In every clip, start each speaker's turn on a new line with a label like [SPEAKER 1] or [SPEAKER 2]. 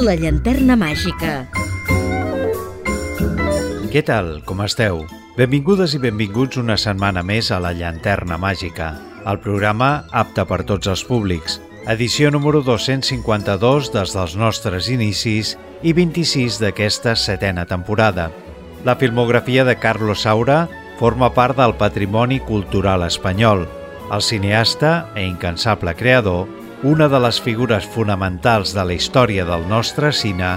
[SPEAKER 1] La llanterna màgica.
[SPEAKER 2] Què tal? Com esteu? Benvingudes i benvinguts una setmana més a La llanterna màgica, el programa apte per tots els públics. Edició número 252 des dels nostres inicis i 26 d'aquesta setena temporada. La filmografia de Carlos Saura forma part del patrimoni cultural espanyol. El cineasta e incansable creador, una de les figures fonamentals de la història del nostre cine,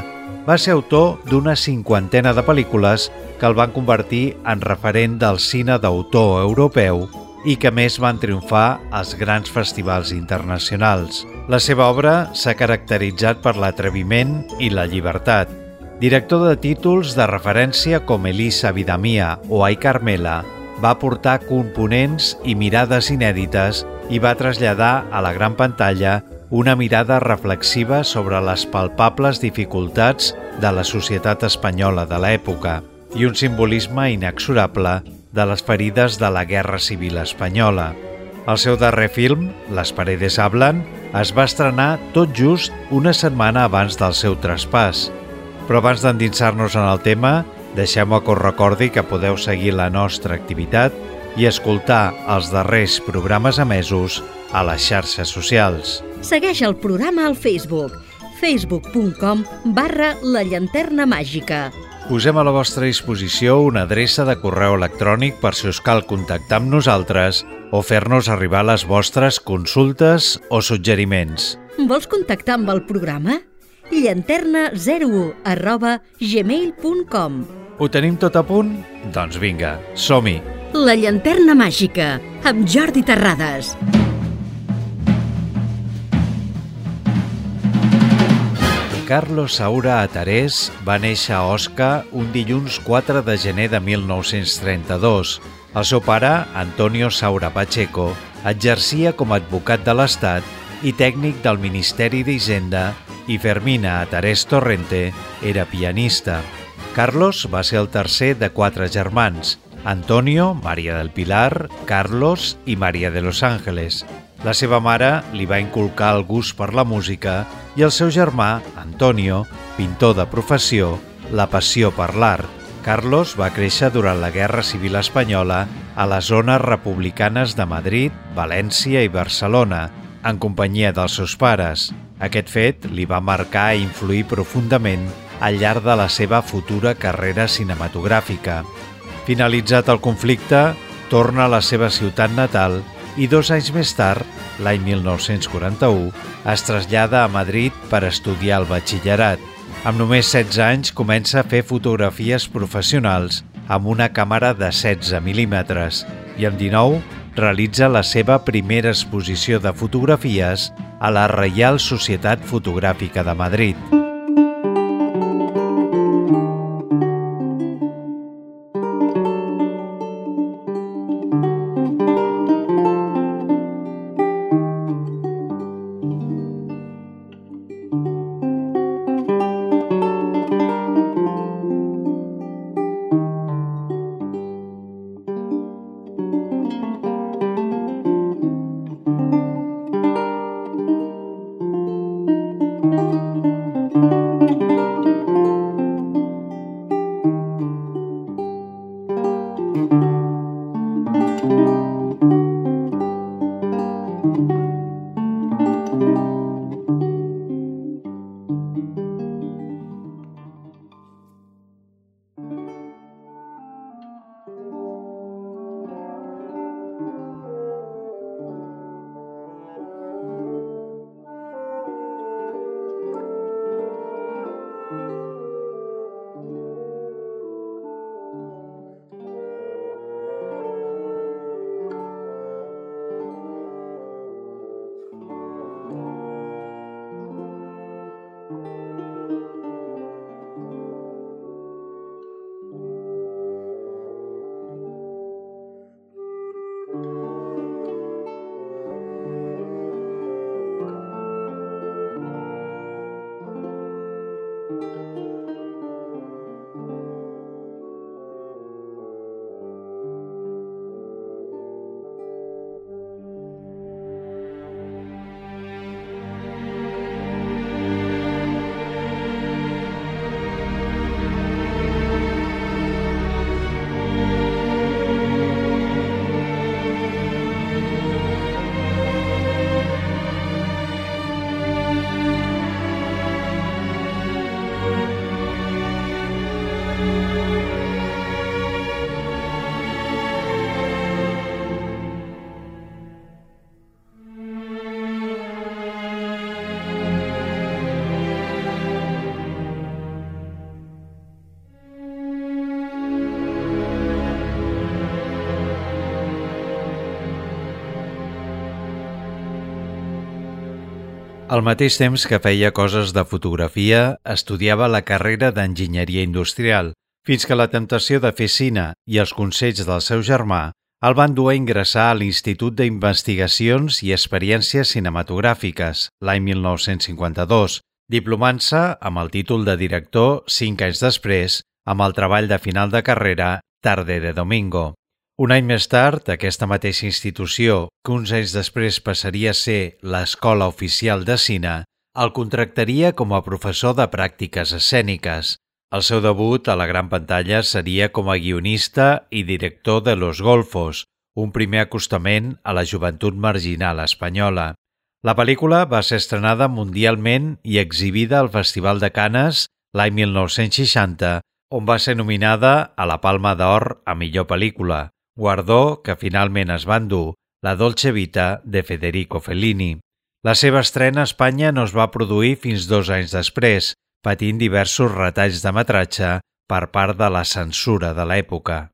[SPEAKER 2] va ser autor d'una cinquantena de pel·lícules que el van convertir en referent del cine d'autor europeu i que més van triomfar als grans festivals internacionals. La seva obra s'ha caracteritzat per l'atreviment i la llibertat, Director de títols de referència com Elisa Vidamia o Ai Carmela, va portar components i mirades inèdites i va traslladar a la gran pantalla una mirada reflexiva sobre les palpables dificultats de la societat espanyola de l'època i un simbolisme inexorable de les ferides de la Guerra Civil Espanyola. El seu darrer film, Les paredes hablan, es va estrenar tot just una setmana abans del seu traspàs, però abans d'endinsar-nos en el tema, deixem-me que us recordi que podeu seguir la nostra activitat i escoltar els darrers programes emesos a les xarxes socials.
[SPEAKER 1] Segueix el programa al Facebook facebook.com barra la llanterna màgica.
[SPEAKER 2] Posem a la vostra disposició una adreça de correu electrònic per si us cal contactar amb nosaltres o fer-nos arribar les vostres consultes o suggeriments.
[SPEAKER 1] Vols contactar amb el programa? llanterna01 arroba gmail.com
[SPEAKER 2] Ho tenim tot a punt? Doncs vinga, som-hi!
[SPEAKER 1] La llanterna màgica, amb Jordi Terrades.
[SPEAKER 2] Carlos Saura Atarés va néixer a Osca un dilluns 4 de gener de 1932. El seu pare, Antonio Saura Pacheco, exercia com a advocat de l'Estat i tècnic del Ministeri d'Hisenda i Fermina Atarés Torrente era pianista. Carlos va ser el tercer de quatre germans, Antonio, Maria del Pilar, Carlos i Maria de los Ángeles. La seva mare li va inculcar el gust per la música i el seu germà, Antonio, pintor de professió, la passió per l'art. Carlos va créixer durant la Guerra Civil Espanyola a les zones republicanes de Madrid, València i Barcelona, en companyia dels seus pares. Aquest fet li va marcar i influir profundament al llarg de la seva futura carrera cinematogràfica. Finalitzat el conflicte, torna a la seva ciutat natal i dos anys més tard, l'any 1941, es trasllada a Madrid per estudiar el batxillerat. Amb només 16 anys comença a fer fotografies professionals amb una càmera de 16 mil·límetres i amb 19 realitza la seva primera exposició de fotografies a la Reial Societat Fotogràfica de Madrid. Al mateix temps que feia coses de fotografia, estudiava la carrera d'enginyeria industrial, fins que la tentació de fer cine i els consells del seu germà el van dur a ingressar a l'Institut d'Investigacions i Experiències Cinematogràfiques l'any 1952, diplomant-se amb el títol de director cinc anys després amb el treball de final de carrera Tarde de Domingo. Un any més tard, aquesta mateixa institució, que uns anys després passaria a ser l'Escola Oficial de Cine, el contractaria com a professor de pràctiques escèniques. El seu debut a la gran pantalla seria com a guionista i director de Los Golfos, un primer acostament a la joventut marginal espanyola. La pel·lícula va ser estrenada mundialment i exhibida al Festival de Canes l'any 1960, on va ser nominada a la Palma d'Or a millor pel·lícula guardó que finalment es va endur la Dolce Vita de Federico Fellini. La seva estrena a Espanya no es va produir fins dos anys després, patint diversos retalls de metratge per part de la censura de l'època.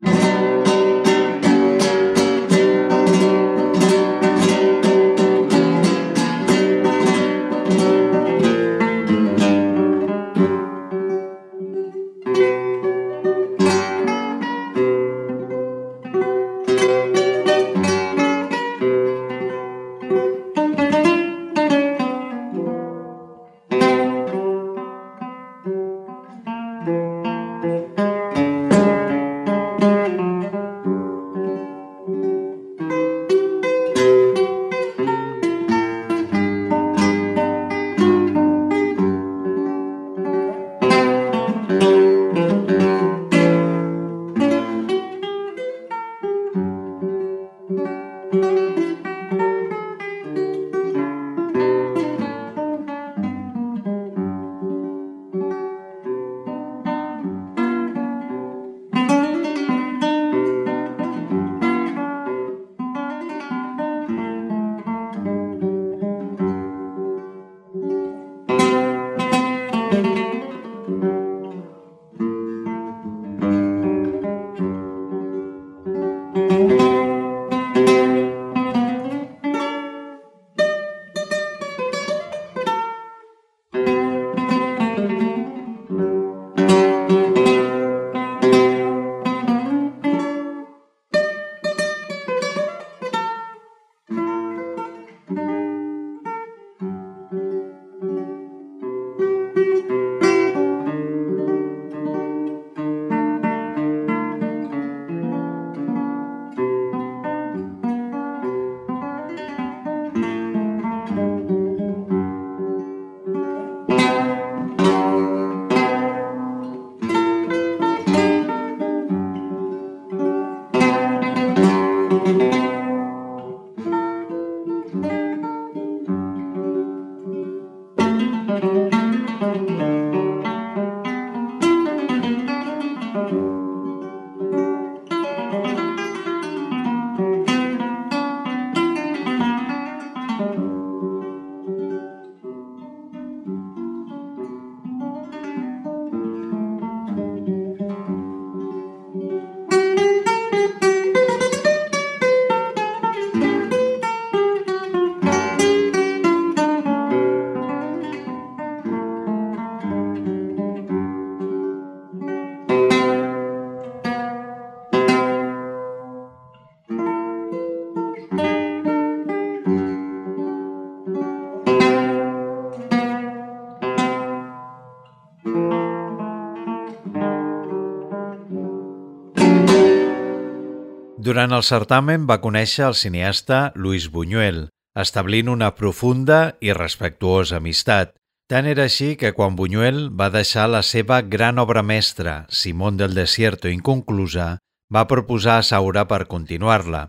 [SPEAKER 2] Durant el certamen va conèixer el cineasta Luis Buñuel, establint una profunda i respectuosa amistat. Tant era així que quan Buñuel va deixar la seva gran obra mestra, Simón del Desierto inconclusa, va proposar a Saura per continuar-la.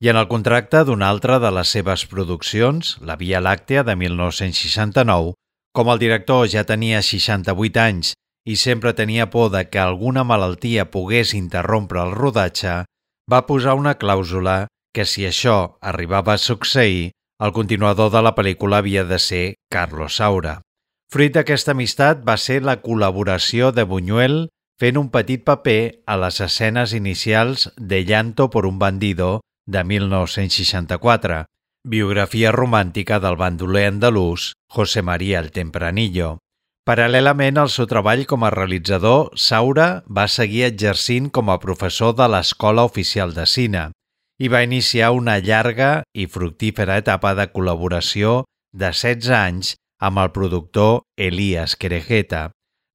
[SPEAKER 2] I en el contracte d'una altra de les seves produccions, La Via Làctea de 1969, com el director ja tenia 68 anys i sempre tenia por de que alguna malaltia pogués interrompre el rodatge, va posar una clàusula que si això arribava a succeir, el continuador de la pel·lícula havia de ser Carlos Saura. Fruit d'aquesta amistat va ser la col·laboració de Buñuel fent un petit paper a les escenes inicials de Llanto por un bandido de 1964, biografia romàntica del bandoler andalús José María el Tempranillo. Paral·lelament al seu treball com a realitzador, Saura va seguir exercint com a professor de l'Escola Oficial de Cine i va iniciar una llarga i fructífera etapa de col·laboració de 16 anys amb el productor Elías Querejeta.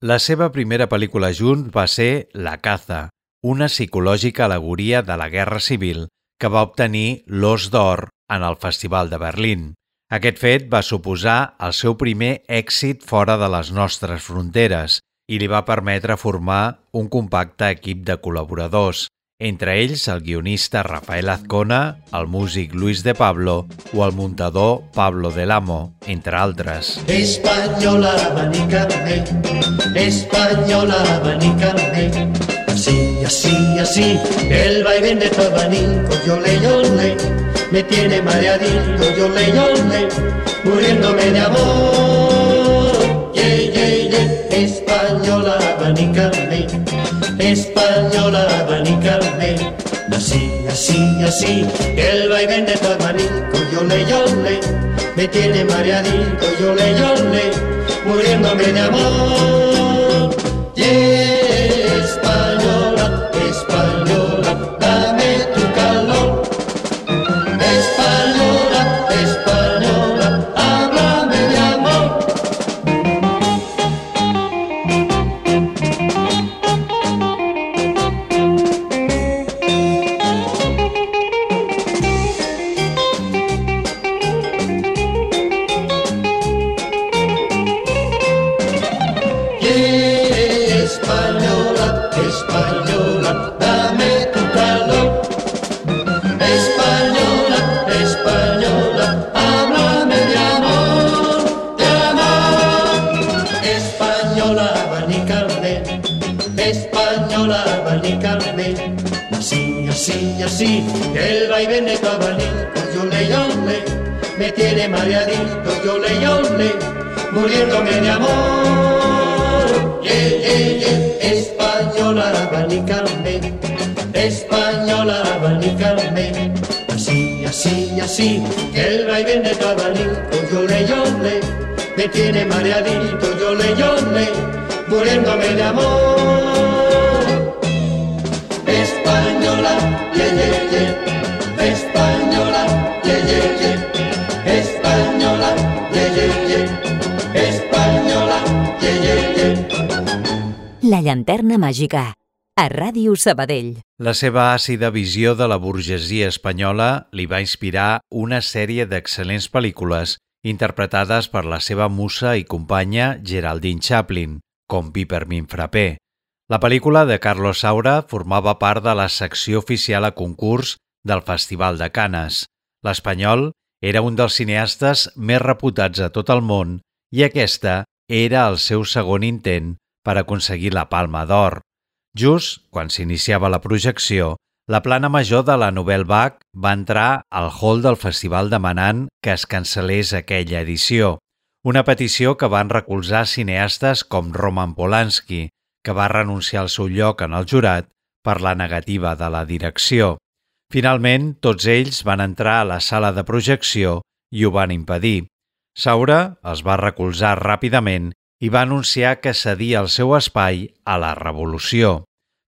[SPEAKER 2] La seva primera pel·lícula junt va ser La caza, una psicològica alegoria de la Guerra Civil que va obtenir l'Os d'Or en el Festival de Berlín. Aquest fet va suposar el seu primer èxit fora de les nostres fronteres i li va permetre formar un compacte equip de col·laboradors, entre ells el guionista Rafael Azcona, el músic Luis de Pablo o el muntador Pablo del Amo, entre altres.
[SPEAKER 3] Española, abanícame, española, abanícame, así, así, así, el vaivén de tu abanico, yo le, yo me tiene mareadito, yo le lloré, muriéndome de amor. Yeah, yeah, yeah, española, abanícame, española, abanícame. Así, así, así, el vaivén de tu abanico, yo le lloré, me tiene mareadito, yo le lloré, muriéndome de amor. Yeah,
[SPEAKER 4] màgica, a Ràdio Sabadell.
[SPEAKER 2] La seva àcida visió de la burgesia espanyola li va inspirar una sèrie d'excel·lents pel·lícules interpretades per la seva musa i companya Geraldine Chaplin, com Pipermin Frappé. La pel·lícula de Carlos Saura formava part de la secció oficial a concurs del Festival de Canes. L'espanyol era un dels cineastes més reputats a tot el món i aquesta era el seu segon intent per aconseguir la Palma d'Or. Just quan s'iniciava la projecció, la plana major de la Novel Bach va entrar al hall del festival demanant que es cancel·lés aquella edició, una petició que van recolzar cineastes com Roman Polanski, que va renunciar al seu lloc en el jurat per la negativa de la direcció. Finalment, tots ells van entrar a la sala de projecció i ho van impedir. Saura els va recolzar ràpidament i va anunciar que cedia el seu espai a la revolució.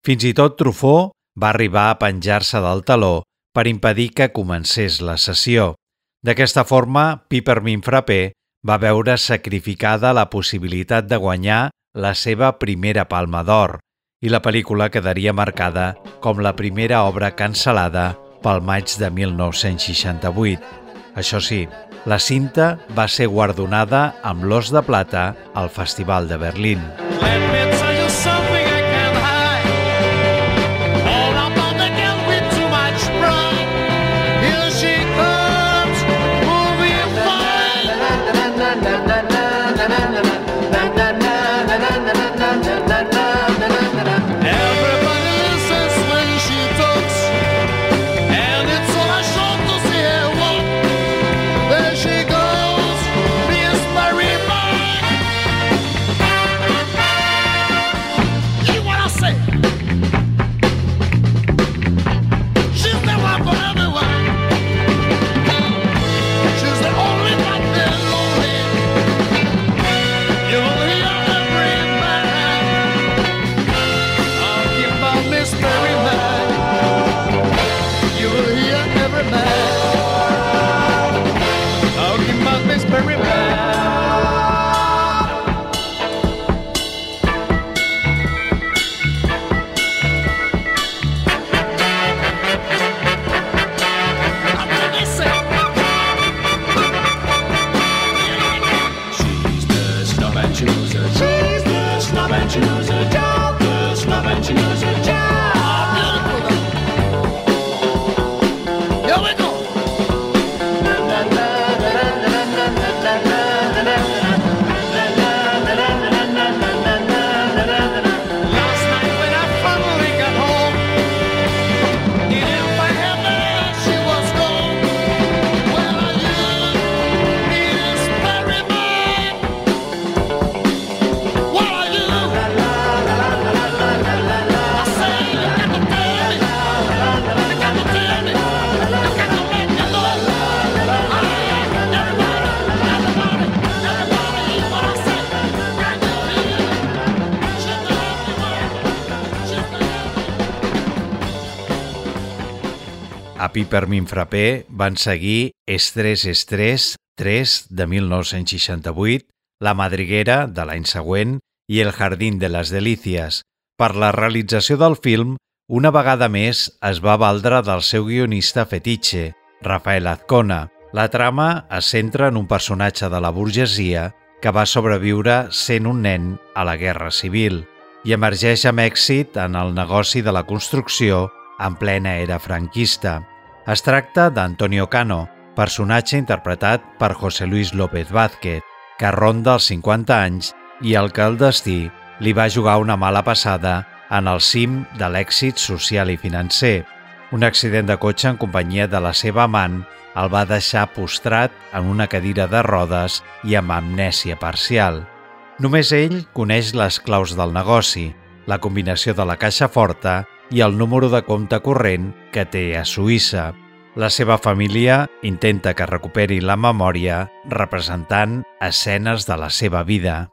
[SPEAKER 2] Fins i tot Truffaut va arribar a penjar-se del taló per impedir que comencés la sessió. D'aquesta forma, Pipermin Frappé va veure sacrificada la possibilitat de guanyar la seva primera Palma d'Or i la pel·lícula quedaria marcada com la primera obra cancel·lada pel maig de 1968. Això sí, la cinta va ser guardonada amb l'Os de Plata al Festival de Berlín.
[SPEAKER 5] Let me a
[SPEAKER 2] Pipermin Frappé van seguir Estrès Estrès 3 de 1968, La Madriguera de l'any següent i El Jardín de les Delícies. Per la realització del film, una vegada més es va valdre del seu guionista fetitxe, Rafael Azcona. La trama es centra en un personatge de la burgesia que va sobreviure sent un nen a la Guerra Civil i emergeix amb èxit en el negoci de la construcció en plena era franquista. Es tracta d'Antonio Cano, personatge interpretat per José Luis López Vázquez, que ronda els 50 anys i el que el destí li va jugar una mala passada en el cim de l'èxit social i financer. Un accident de cotxe en companyia de la seva amant el va deixar postrat en una cadira de rodes i amb amnèsia parcial. Només ell coneix les claus del negoci, la combinació de la caixa forta i el número de compte corrent que té a Suïssa. La seva família intenta que recuperi la memòria representant escenes de la seva vida.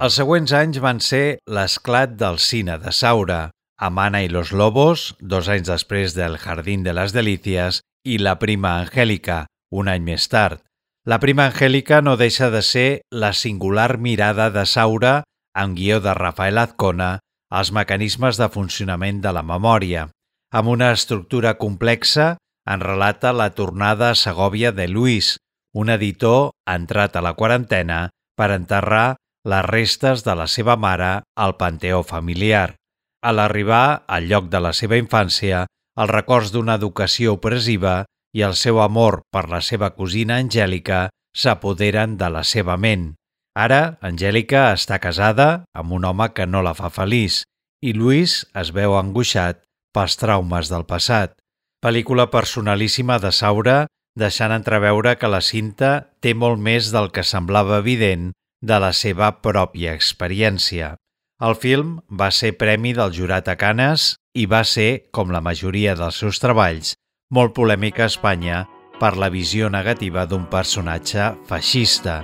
[SPEAKER 2] Els següents anys van ser l'esclat del cine de Saura, Amana y los Lobos, dos anys després del Jardín de les Delícies, i La prima Angélica, un any més tard. La prima Angélica no deixa de ser la singular mirada de Saura, amb guió de Rafael Azcona, als mecanismes de funcionament de la memòria. Amb una estructura complexa, en relata la tornada a Segòvia de Luis, un editor entrat a la quarantena per enterrar les restes de la seva mare al panteó familiar. A l'arribar al lloc de la seva infància, els records d'una educació opressiva i el seu amor per la seva cosina Angèlica s'apoderen de la seva ment. Ara, Angèlica està casada amb un home que no la fa feliç i Luis es veu angoixat pels traumes del passat. Pel·lícula personalíssima de Saura, deixant entreveure que la cinta té molt més del que semblava evident de la seva pròpia experiència. El film va ser premi del jurat a Canes i va ser, com la majoria dels seus treballs, molt polèmic a Espanya per la visió negativa d'un personatge feixista,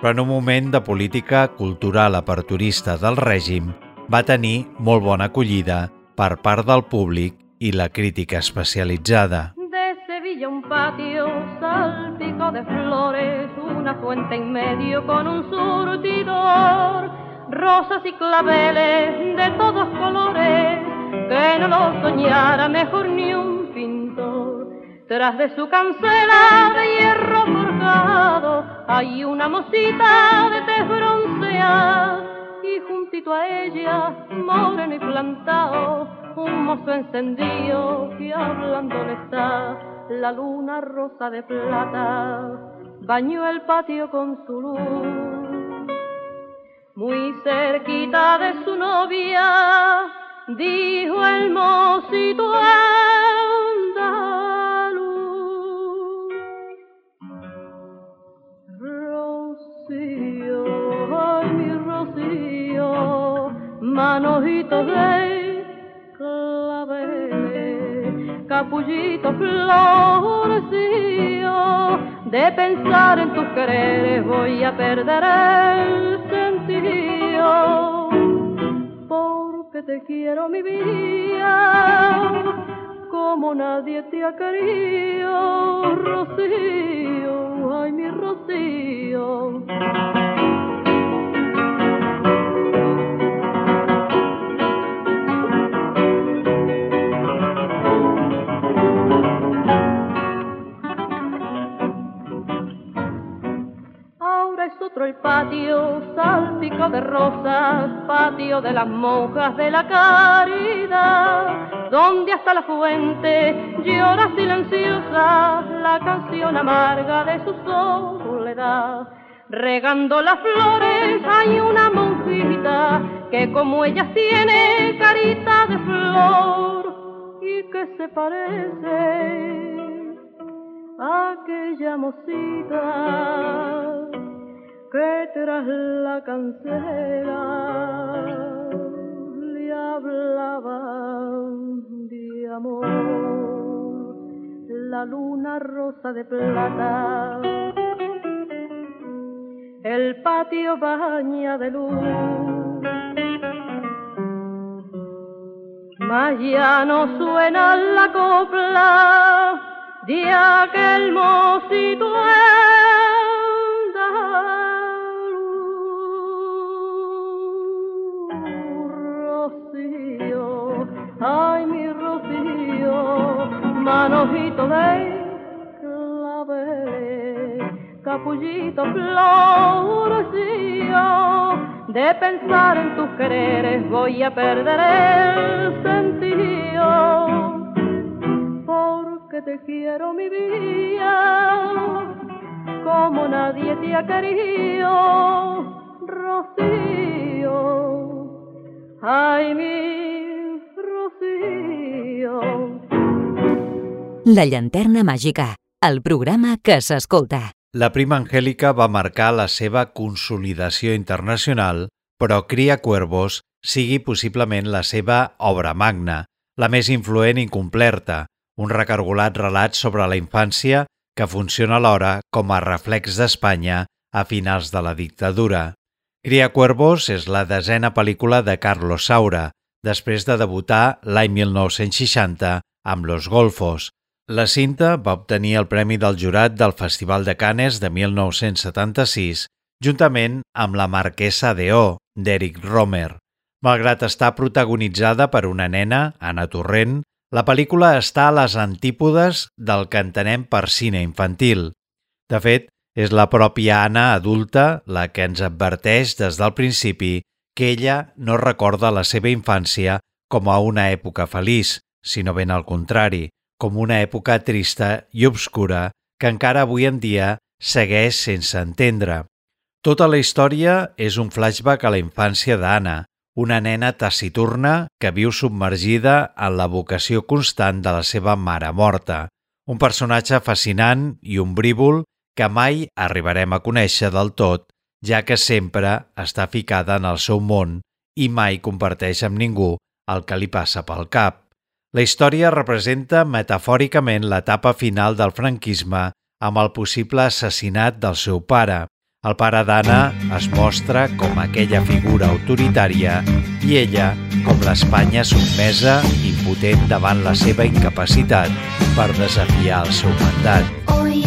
[SPEAKER 2] però en un moment de política cultural aperturista del règim va tenir molt bona acollida per part del públic i la crítica especialitzada.
[SPEAKER 6] De Sevilla un patio salpico de flores, una fuente en medio con un surtidor, rosas y claveles de todos colores, que no lo soñara mejor ni un pintor. Tras de su cancela de hierro forjado hay una mosita de tez bronceada. Y juntito a ella, moreno y plantado, un mozo encendido que hablando le está la luna rosa de plata bañó el patio con su luz. Muy cerquita de su novia dijo el mocito andaluz Rocío, ay mi Rocío, manojitos de claveles, capullito florecillo, de pensar en tus quereres voy a perder el sentido, porque te quiero mi vida, como nadie te ha querido, Rocío, ay mi Rocío. De rosas, patio de las monjas de la caridad, donde hasta la fuente llora silenciosa la canción amarga de su soledad. Regando las flores hay una monjita que como ella tiene carita de flor y que se parece aquella mocita que tras la cancela le hablaba de amor. La luna rosa de plata el patio baña de luz. Mas ya no suena la copla de aquel mocito ay mi Rocío, manojito de claveles, capullito florecillo, de pensar en tus quereres voy a perder el sentido porque te quiero mi vida, como nadie te ha querido, Rocío. Ay, mi
[SPEAKER 1] La llanterna màgica, el programa que s'escolta.
[SPEAKER 2] La prima Angélica va marcar la seva consolidació internacional, però Cria Cuervos sigui possiblement la seva obra magna, la més influent i completa, un recargolat relat sobre la infància que funciona alhora com a reflex d'Espanya a finals de la dictadura. Cria Cuervos és la desena pel·lícula de Carlos Saura, després de debutar l'any 1960 amb Los Golfos. La cinta va obtenir el Premi del Jurat del Festival de Canes de 1976, juntament amb La Marquesa de O, d'Eric Romer. Malgrat estar protagonitzada per una nena, Anna Torrent, la pel·lícula està a les antípodes del que entenem per cine infantil. De fet, és la pròpia Anna adulta la que ens adverteix des del principi que ella no recorda la seva infància com a una època feliç, sinó ben al contrari, com una època trista i obscura que encara avui en dia segueix sense entendre. Tota la història és un flashback a la infància d'Anna, una nena taciturna que viu submergida en la vocació constant de la seva mare morta, un personatge fascinant i ombrívol que mai arribarem a conèixer del tot, ja que sempre està ficada en el seu món i mai comparteix amb ningú el que li passa pel cap. La història representa metafòricament l'etapa final del franquisme amb el possible assassinat del seu pare. El pare d'Anna es mostra com aquella figura autoritària i ella com l'Espanya sotmesa impotent davant la seva incapacitat per desafiar el seu mandat.
[SPEAKER 7] Hoy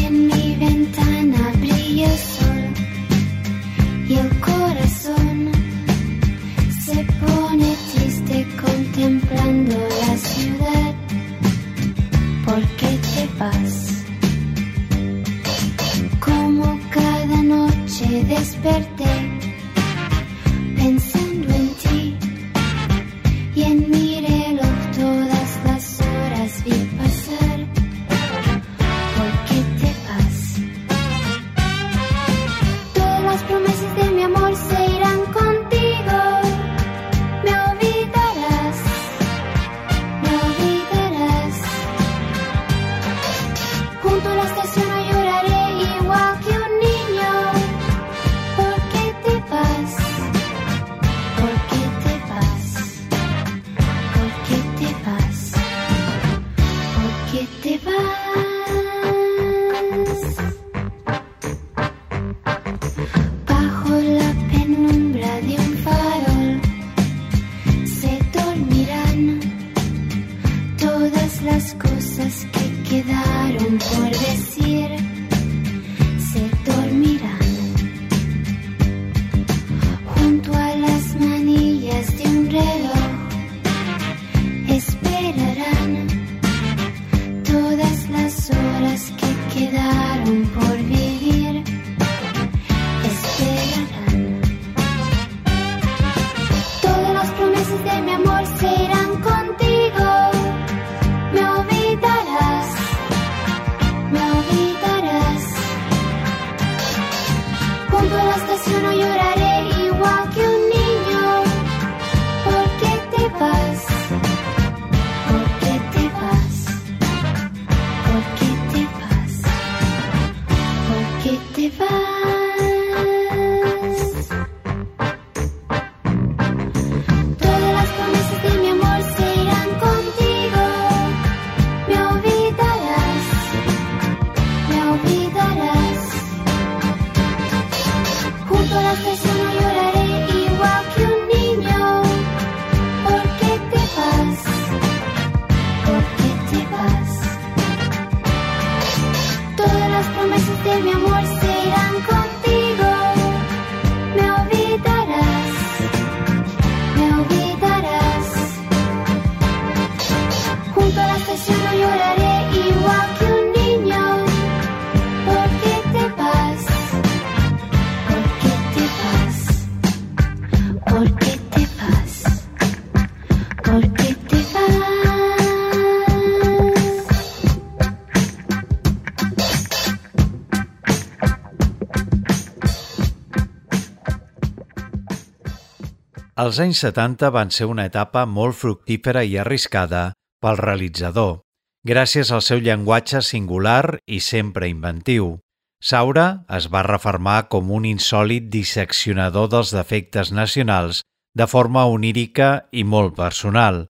[SPEAKER 2] Els anys 70 van ser una etapa molt fructífera i arriscada pel realitzador, gràcies al seu llenguatge singular i sempre inventiu. Saura es va reformar com un insòlid disseccionador dels defectes nacionals de forma onírica i molt personal.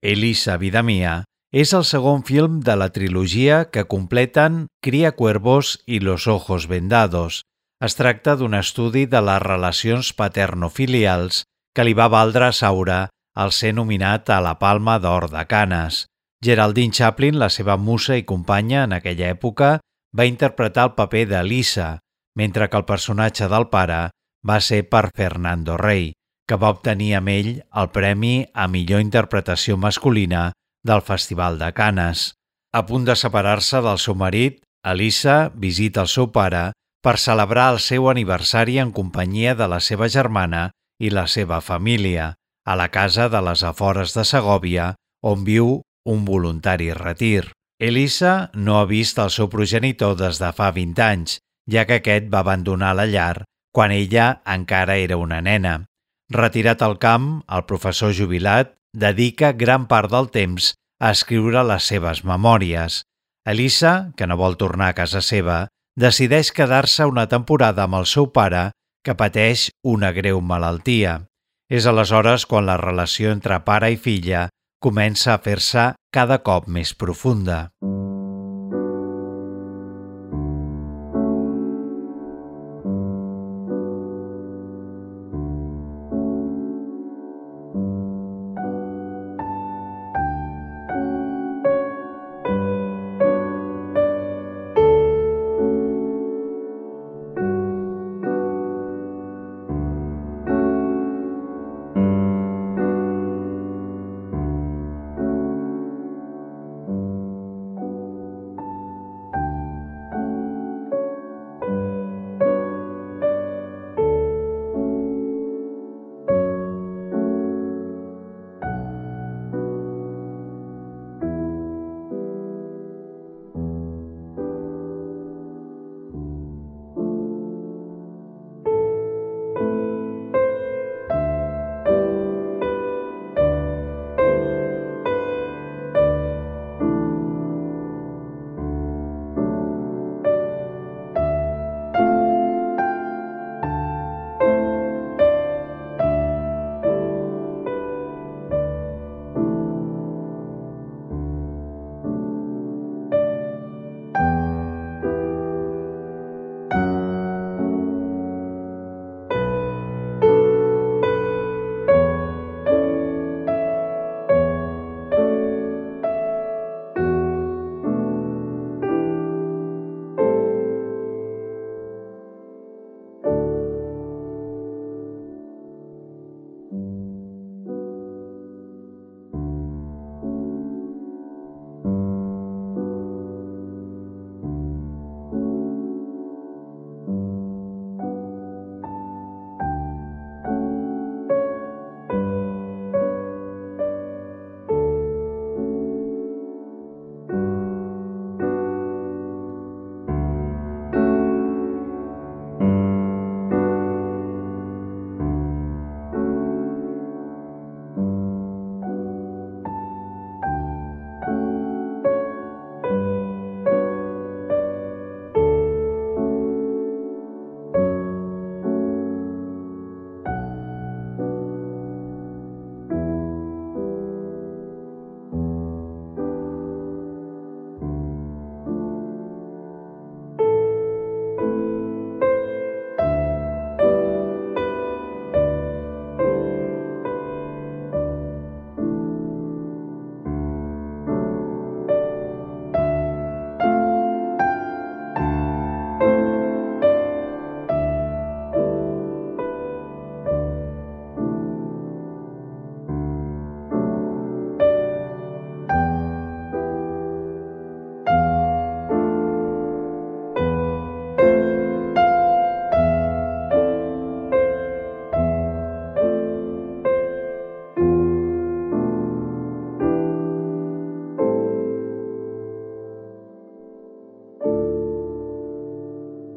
[SPEAKER 2] Elisa, vida mia, és el segon film de la trilogia que completen Cria cuervos i Los ojos vendados. Es tracta d'un estudi de les relacions paternofilials que li va valdre a Saura el ser nominat a la Palma d'Or de Canes. Geraldine Chaplin, la seva musa i companya en aquella època, va interpretar el paper de Lisa, mentre que el personatge del pare va ser per Fernando Rey, que va obtenir amb ell el premi a millor interpretació masculina del Festival de Canes. A punt de separar-se del seu marit, Elisa visita el seu pare per celebrar el seu aniversari en companyia de la seva germana i la seva família, a la casa de les afores de Segòvia, on viu un voluntari retir. Elisa no ha vist el seu progenitor des de fa 20 anys, ja que aquest va abandonar la llar quan ella encara era una nena. Retirat al camp, el professor jubilat dedica gran part del temps a escriure les seves memòries. Elisa, que no vol tornar a casa seva, decideix quedar-se una temporada amb el seu pare, que pateix una greu malaltia. És aleshores quan la relació entre pare i filla comença a fer-se cada cop més profunda.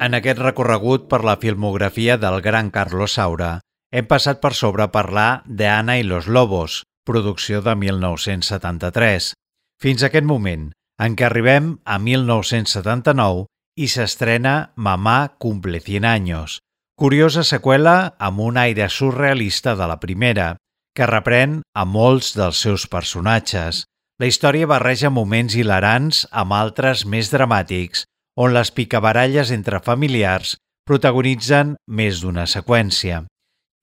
[SPEAKER 2] En aquest recorregut per la filmografia del gran Carlos Saura, hem passat per sobre a parlar de Ana y los Lobos, producció de 1973, fins a aquest moment, en què arribem a 1979 i s'estrena Mamà cumple 100 años, curiosa seqüela amb un aire surrealista de la primera, que reprèn a molts dels seus personatges. La història barreja moments hilarants amb altres més dramàtics, on les picabaralles entre familiars protagonitzen més d'una seqüència.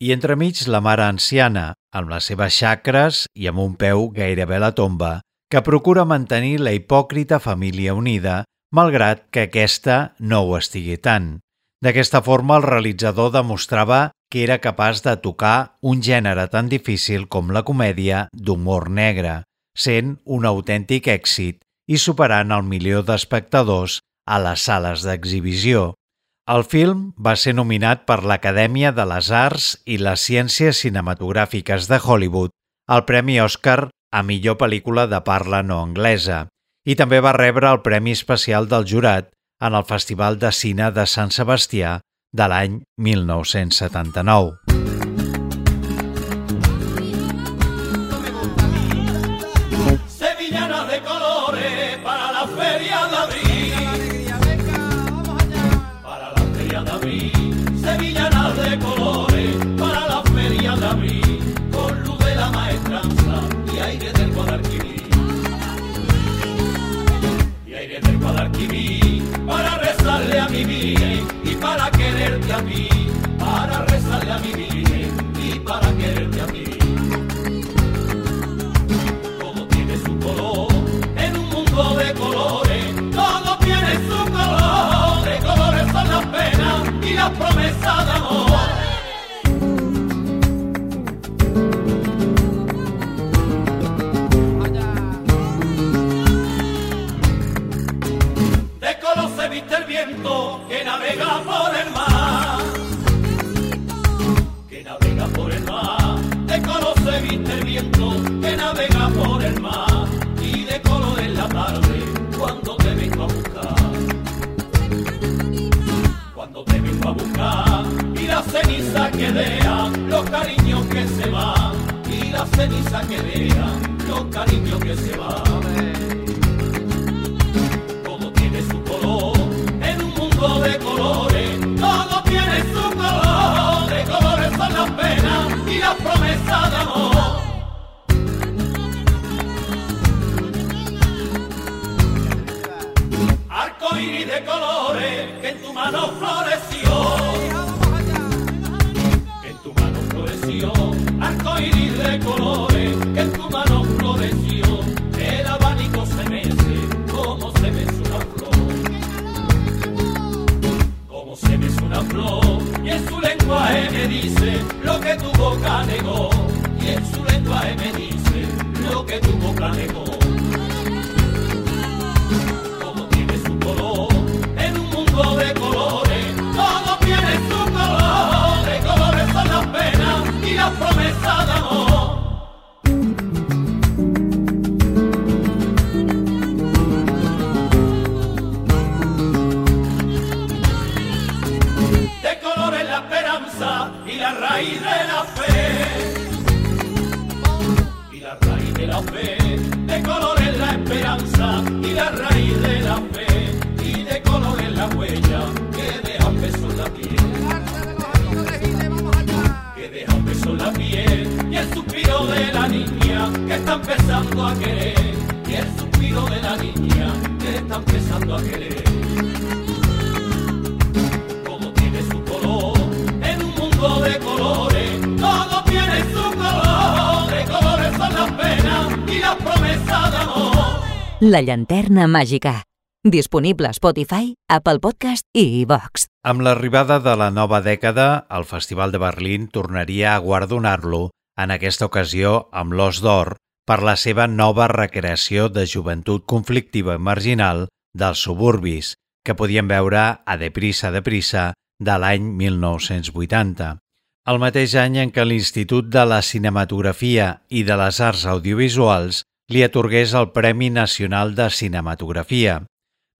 [SPEAKER 2] I entremig la mare anciana, amb les seves xacres i amb un peu gairebé a la tomba, que procura mantenir la hipòcrita família unida, malgrat que aquesta no ho estigui tant. D'aquesta forma, el realitzador demostrava que era capaç de tocar un gènere tan difícil com la comèdia d'humor negre, sent un autèntic èxit i superant el milió d'espectadors a les sales d'exhibició. El film va ser nominat per l'Acadèmia de les Arts i les Ciències Cinematogràfiques de Hollywood al Premi Oscar a millor pel·lícula de parla no anglesa i també va rebre el Premi Especial del Jurat en el Festival de Cine de Sant Sebastià de l'any 1979.
[SPEAKER 8] para rezarle a mi Virgen y para quererte a mí, para rezarle
[SPEAKER 9] a mi Virgen y para quererte a mí. Todo tiene su color, en un mundo de colores, todo tiene su color, de colores son las penas y las promesas. que navega por el mar, que navega por el mar, de color se viste el viento que navega por el mar. Y de color en la tarde cuando te vengo a buscar, cuando te vengo a buscar y la ceniza que vea los cariños que se van. Y la ceniza que vea los cariños que se van. Promesas de amor. Arco iris de colores que en tu mano floreció. Que en tu mano floreció. Arco iris de colores que tu boca negó. Y en su lenguaje me dice lo que tu boca negó todo tiene su color, en un mundo de colores, todo tiene su color, de colores son las penas y las promesas de amor. De la fe, de colores la esperanza y la raíz de la fe, y de colores la huella que deja un beso en la piel, que deja un beso en la piel, y el suspiro de la niña que está empezando a querer, y el suspiro de la niña que está empezando a querer. Todo tiene su color en un mundo de colores. Todo tiene su
[SPEAKER 4] La llanterna màgica. Disponible a Spotify, Apple Podcast i iVox.
[SPEAKER 2] Amb l'arribada de la nova dècada, el Festival de Berlín tornaria a guardonar-lo, en aquesta ocasió amb l'Os d'Or, per la seva nova recreació de joventut conflictiva i marginal dels suburbis, que podien veure a Deprisa, Deprisa, de l'any 1980. El mateix any en què l'Institut de la Cinematografia i de les Arts Audiovisuals li atorgués el Premi Nacional de Cinematografia.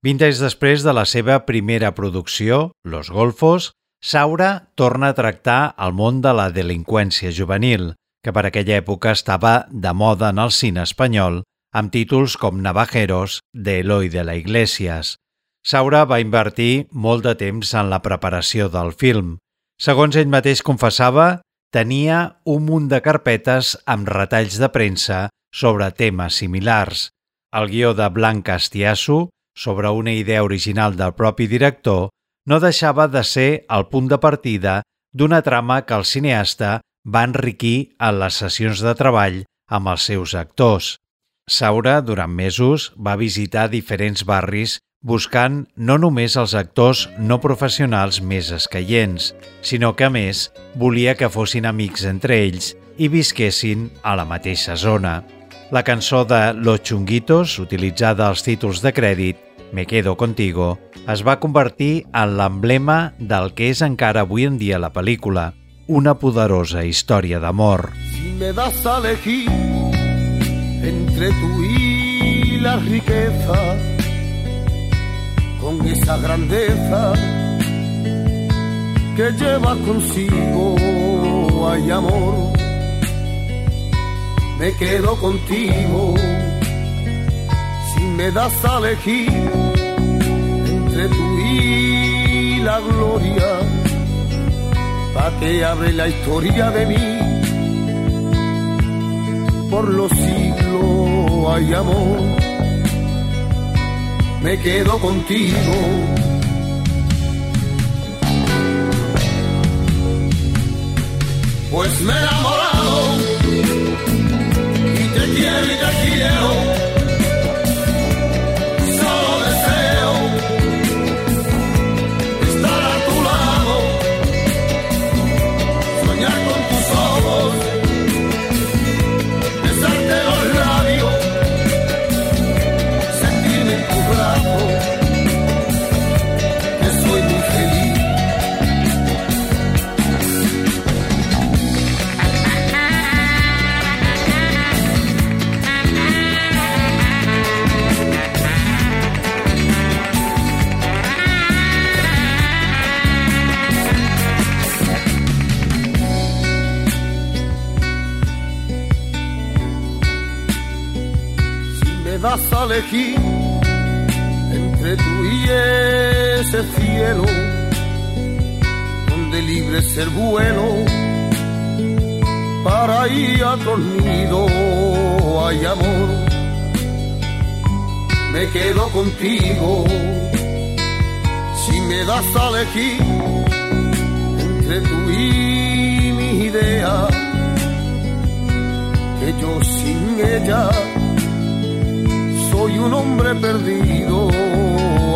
[SPEAKER 2] Vint anys després de la seva primera producció, Los Golfos, Saura torna a tractar el món de la delinqüència juvenil, que per aquella època estava de moda en el cine espanyol, amb títols com Navajeros, de Eloy de la Iglesias. Saura va invertir molt de temps en la preparació del film. Segons ell mateix confessava, tenia un munt de carpetes amb retalls de premsa sobre temes similars. El guió de Blanca Estiasso, sobre una idea original del propi director, no deixava de ser el punt de partida d'una trama que el cineasta va enriquir en les sessions de treball amb els seus actors. Saura, durant mesos, va visitar diferents barris buscant no només els actors no professionals més escaients, sinó que, a més, volia que fossin amics entre ells i visquessin a la mateixa zona. La cançó de Los Chunguitos, utilitzada als títols de crèdit, Me quedo contigo, es va convertir en l'emblema del que és encara avui en dia la pel·lícula, una poderosa història d'amor.
[SPEAKER 5] Si me das a elegir entre tú y la riqueza, con esa grandeza que lleva consigo, hay amor, me quedo contigo. Si me das a elegir entre tú y la gloria, pa' que abre la historia de mí. Por los siglos hay amor, me quedo contigo. Pues me he enamorado y te elegir entre tú y ese cielo donde libre es el vuelo para ir a nido hay amor. Me quedo contigo si me das a elegir entre tú y mi idea que yo sin ella soy un hombre perdido.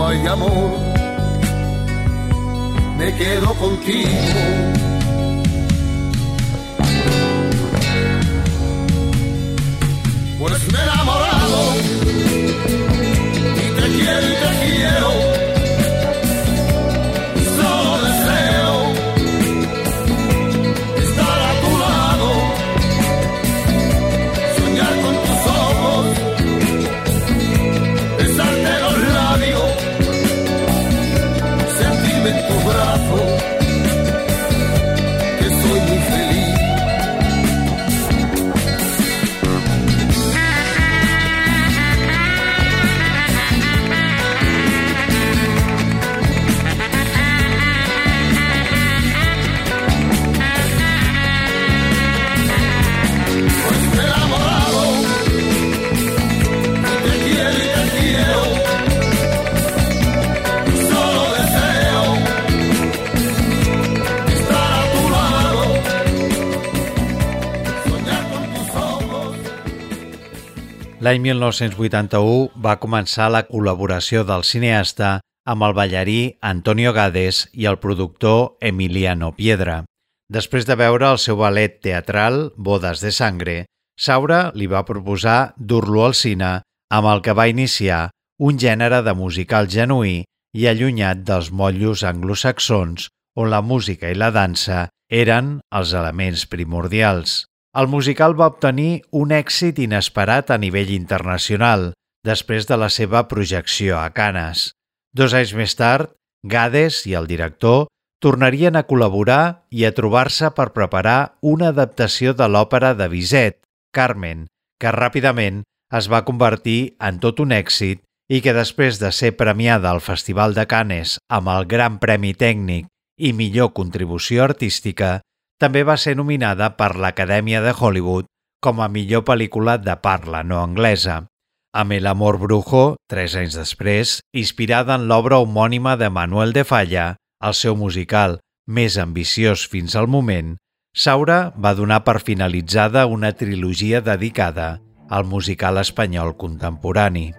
[SPEAKER 5] Hay amor me quedo contigo. Pues me he enamorado
[SPEAKER 10] L'any 1981 va començar la col·laboració del cineasta amb el ballarí Antonio Gades i el productor Emiliano Piedra. Després de veure el seu ballet teatral Bodes de Sangre, Saura li va proposar dur-lo al cine amb el que va iniciar un gènere de musical genuí i allunyat dels motllos anglosaxons on la música i la dansa eren els elements primordials. El musical va obtenir un èxit inesperat a nivell internacional després de la seva projecció a Canes. Dos anys més tard, Gades i el director tornarien a col·laborar i a trobar-se per preparar una adaptació de l'òpera de Bizet, Carmen, que ràpidament es va convertir en tot un èxit i que després de ser premiada al Festival de Canes amb el Gran Premi Tècnic i millor contribució artística, també va ser nominada per l'Acadèmia de Hollywood com a millor pel·lícula de parla no anglesa. Amb El amor brujo, tres anys després, inspirada en l'obra homònima de Manuel de Falla, el seu musical més ambiciós fins al moment, Saura va donar per finalitzada una trilogia dedicada al musical espanyol contemporani.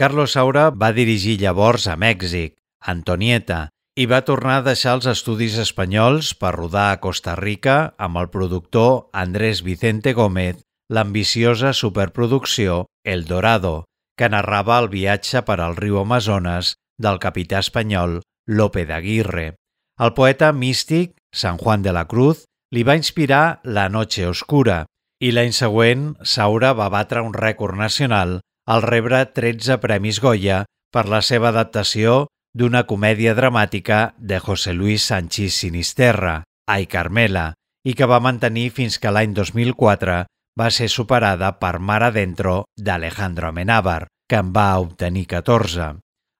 [SPEAKER 2] Carlos Saura va dirigir llavors a Mèxic, Antonieta, i va tornar a deixar els estudis espanyols per rodar a Costa Rica amb el productor Andrés Vicente Gómez l'ambiciosa superproducció El Dorado, que narrava el viatge per al riu Amazones del capità espanyol Lope de Aguirre. El poeta místic San Juan de la Cruz li va inspirar La noche oscura i l'any següent Saura va batre un rècord nacional al rebre 13 Premis Goya per la seva adaptació d'una comèdia dramàtica de José Luis Sanchís Sinisterra, Ai Carmela, i que va mantenir fins que l'any 2004 va ser superada per Mar Adentro d'Alejandro Amenábar, que en va obtenir 14.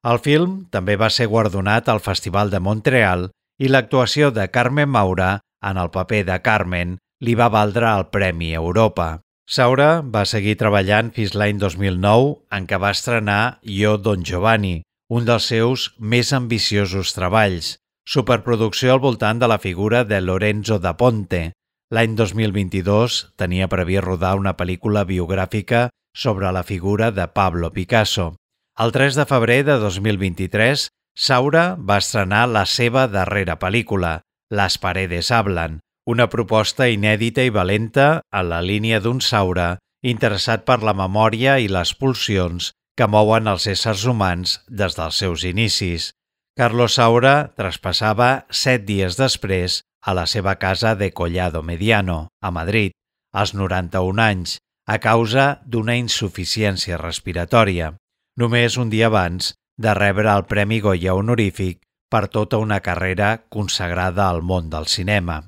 [SPEAKER 2] El film també va ser guardonat al Festival de Montreal i l'actuació de Carmen Maura en el paper de Carmen li va valdre el Premi Europa. Saura va seguir treballant fins l'any 2009 en què va estrenar Jo Don Giovanni, un dels seus més ambiciosos treballs, superproducció al voltant de la figura de Lorenzo da Ponte. L'any 2022 tenia previst rodar una pel·lícula biogràfica sobre la figura de Pablo Picasso. El 3 de febrer de 2023, Saura va estrenar la seva darrera pel·lícula, Las paredes hablan, una proposta inèdita i valenta en la línia d'un Saura interessat per la memòria i les pulsions que mouen els éssers humans des dels seus inicis. Carlos Saura traspassava set dies després a la seva casa de Collado Mediano, a Madrid, als 91 anys, a causa d'una insuficiència respiratòria, només un dia abans de rebre el Premi Goya honorífic per tota una carrera consagrada al món del cinema.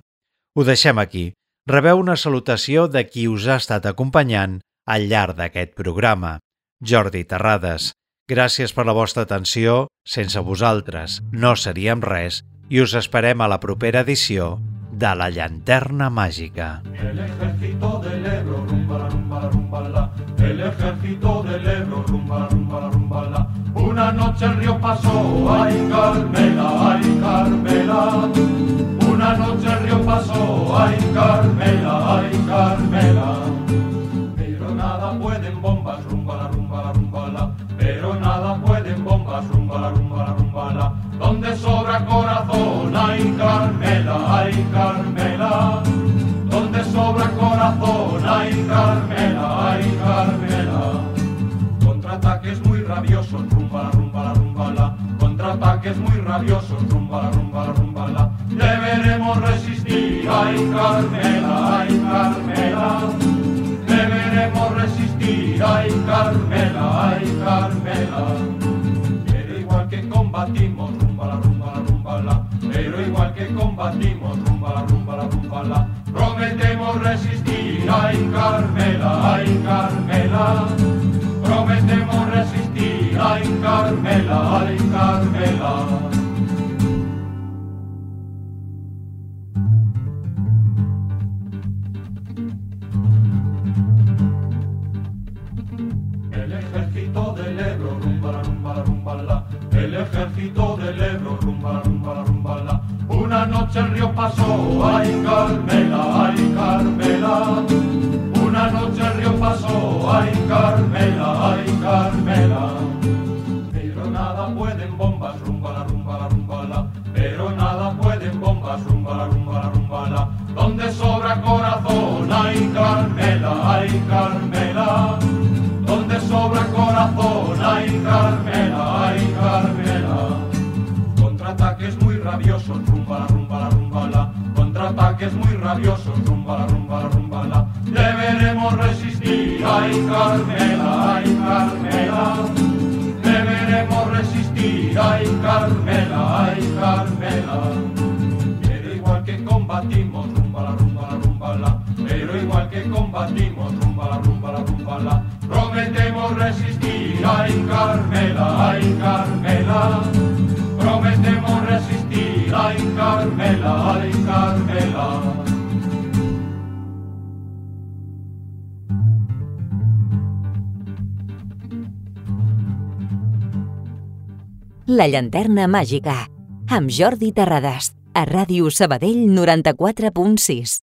[SPEAKER 2] Ho deixem aquí. Rebeu una salutació de qui us ha estat acompanyant al llarg d'aquest programa. Jordi Terrades. Gràcies per la vostra atenció. Sense vosaltres no seríem res i us esperem a la propera edició de La Llanterna Màgica.
[SPEAKER 8] El ejército del Ebro, rumba rumba rumba la. El ejército del Ebro, rumba rumba rumba la. Una noche el río pasó, ay Carmela, ay Carmela. Una noche el río pasó, ay Carmela, ay Carmela. Pero nada pueden bombas, rumba la rumba la rumba la. Pero nada pueden bombas, rumba la rumba la rumba la. Donde sobra corazón, ay Carmela, ay Carmela. Sobra corazón, ay Carmela, ay Carmela. Contraataques muy rabiosos, rumba la rumba la rumba la. Contraataques muy rabiosos, rumba la rumba la rumba la. Deberemos resistir, ay Carmela, ay Carmela. Deberemos resistir, ay Carmela, ay Carmela. Pero igual que combatimos, rumba la rumba. Pero igual que combatimos, rumba rumba la rumba la. Prometemos resistir, ay Carmela, ay Carmela. Prometemos resistir, ay Carmela, ay Carmela. Pasó, ay Carmela, ay Carmela. Una noche el río pasó, ay Carmela, ay Carmela. Pero nada pueden bombas, rumba la rumba la rumba la. Pero nada pueden bombas, rumba la rumba la rumba la. Donde sobra corazón, ay Carmela, ay Carmela. Donde sobra corazón, ay Carmela, ay Carmela, ay Carmela. Deberemos resistir, ay Carmela, ay Carmela. Pero igual que combatimos, rumba la rumba la rumba la. Pero igual que combatimos, rumba la rumba la rumba la. Prometemos resistir, ay Carmela, ay Carmela. Prometemos resistir, ay Carmela, ay Carmela.
[SPEAKER 4] La llanterna màgica, amb Jordi Terrades, a Ràdio Sabadell 94.6.